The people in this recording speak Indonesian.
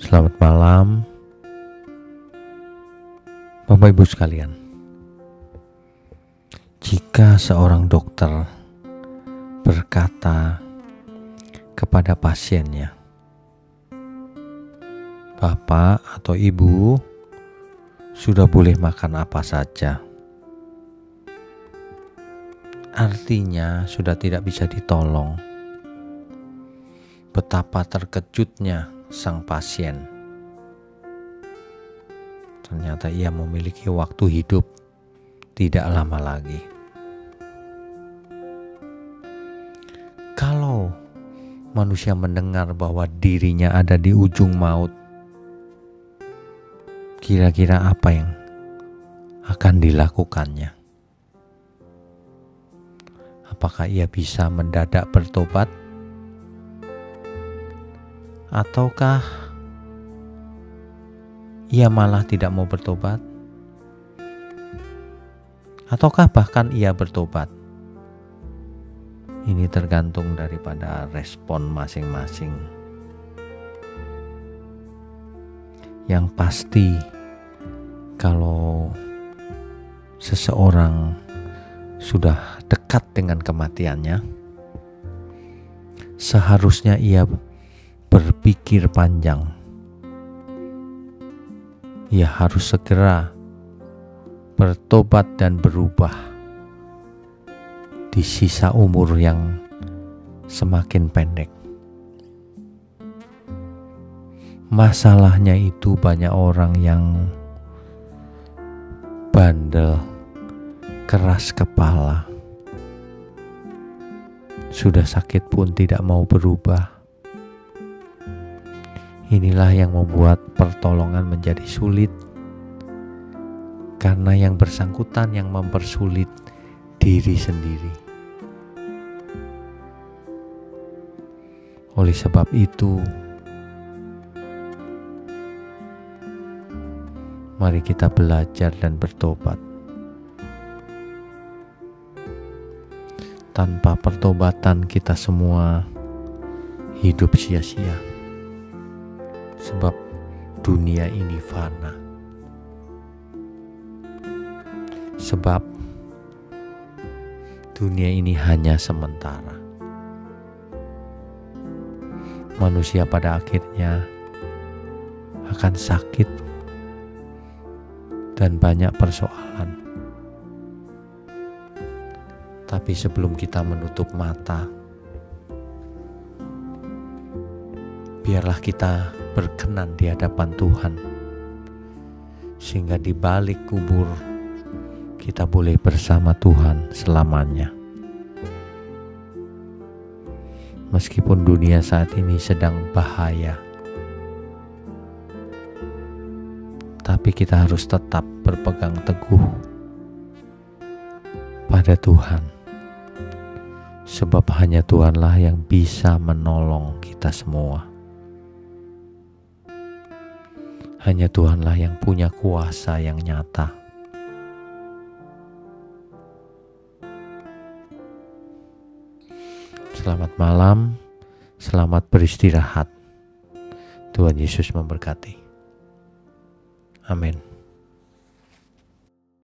Selamat malam, Bapak Ibu sekalian. Jika seorang dokter berkata kepada pasiennya, "Bapak atau Ibu sudah boleh makan apa saja." Artinya, sudah tidak bisa ditolong. Betapa terkejutnya sang pasien. Ternyata ia memiliki waktu hidup tidak lama lagi. Kalau manusia mendengar bahwa dirinya ada di ujung maut, kira-kira apa yang akan dilakukannya? Apakah ia bisa mendadak bertobat? Ataukah ia malah tidak mau bertobat? Ataukah bahkan ia bertobat? Ini tergantung daripada respon masing-masing. Yang pasti, kalau seseorang sudah dekat dengan kematiannya, seharusnya ia berpikir panjang. Ia harus segera bertobat dan berubah di sisa umur yang semakin pendek. Masalahnya itu banyak orang yang bandel, keras kepala, sudah sakit pun tidak mau berubah Inilah yang membuat pertolongan menjadi sulit karena yang bersangkutan yang mempersulit diri sendiri. Oleh sebab itu, mari kita belajar dan bertobat. Tanpa pertobatan, kita semua hidup sia-sia sebab dunia ini fana. Sebab dunia ini hanya sementara. Manusia pada akhirnya akan sakit dan banyak persoalan. Tapi sebelum kita menutup mata, biarlah kita berkenan di hadapan Tuhan, sehingga di balik kubur kita boleh bersama Tuhan selamanya. Meskipun dunia saat ini sedang bahaya, tapi kita harus tetap berpegang teguh pada Tuhan, sebab hanya Tuhanlah yang bisa menolong kita semua. Hanya Tuhanlah yang punya kuasa yang nyata. Selamat malam, selamat beristirahat. Tuhan Yesus memberkati. Amin.